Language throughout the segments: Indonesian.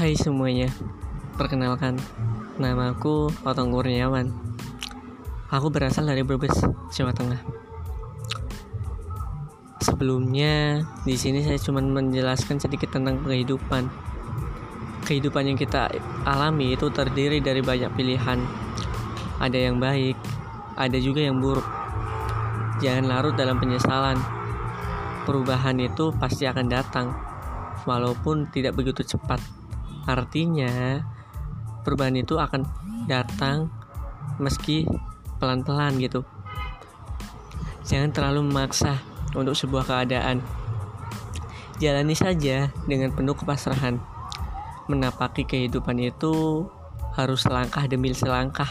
Hai semuanya, perkenalkan, namaku Otong Kurniawan. Aku berasal dari Brebes, Jawa Tengah. Sebelumnya, di sini saya cuma menjelaskan sedikit tentang kehidupan. Kehidupan yang kita alami itu terdiri dari banyak pilihan. Ada yang baik, ada juga yang buruk. Jangan larut dalam penyesalan. Perubahan itu pasti akan datang, walaupun tidak begitu cepat Artinya, perubahan itu akan datang meski pelan-pelan gitu. Jangan terlalu memaksa untuk sebuah keadaan. Jalani saja dengan penuh kepasrahan. Menapaki kehidupan itu harus selangkah demi selangkah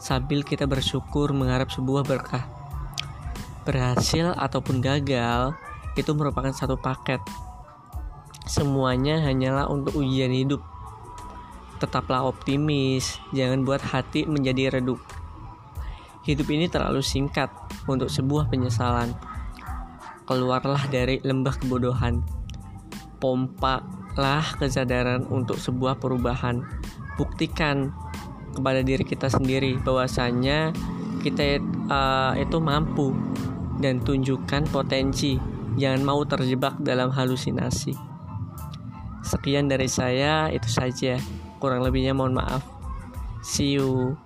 sambil kita bersyukur mengharap sebuah berkah. Berhasil ataupun gagal itu merupakan satu paket Semuanya hanyalah untuk ujian hidup. Tetaplah optimis, jangan buat hati menjadi redup. Hidup ini terlalu singkat untuk sebuah penyesalan. Keluarlah dari lembah kebodohan. Pompalah kesadaran untuk sebuah perubahan. Buktikan kepada diri kita sendiri bahwasanya kita uh, itu mampu dan tunjukkan potensi. Jangan mau terjebak dalam halusinasi. Sekian dari saya, itu saja. Kurang lebihnya mohon maaf. See you.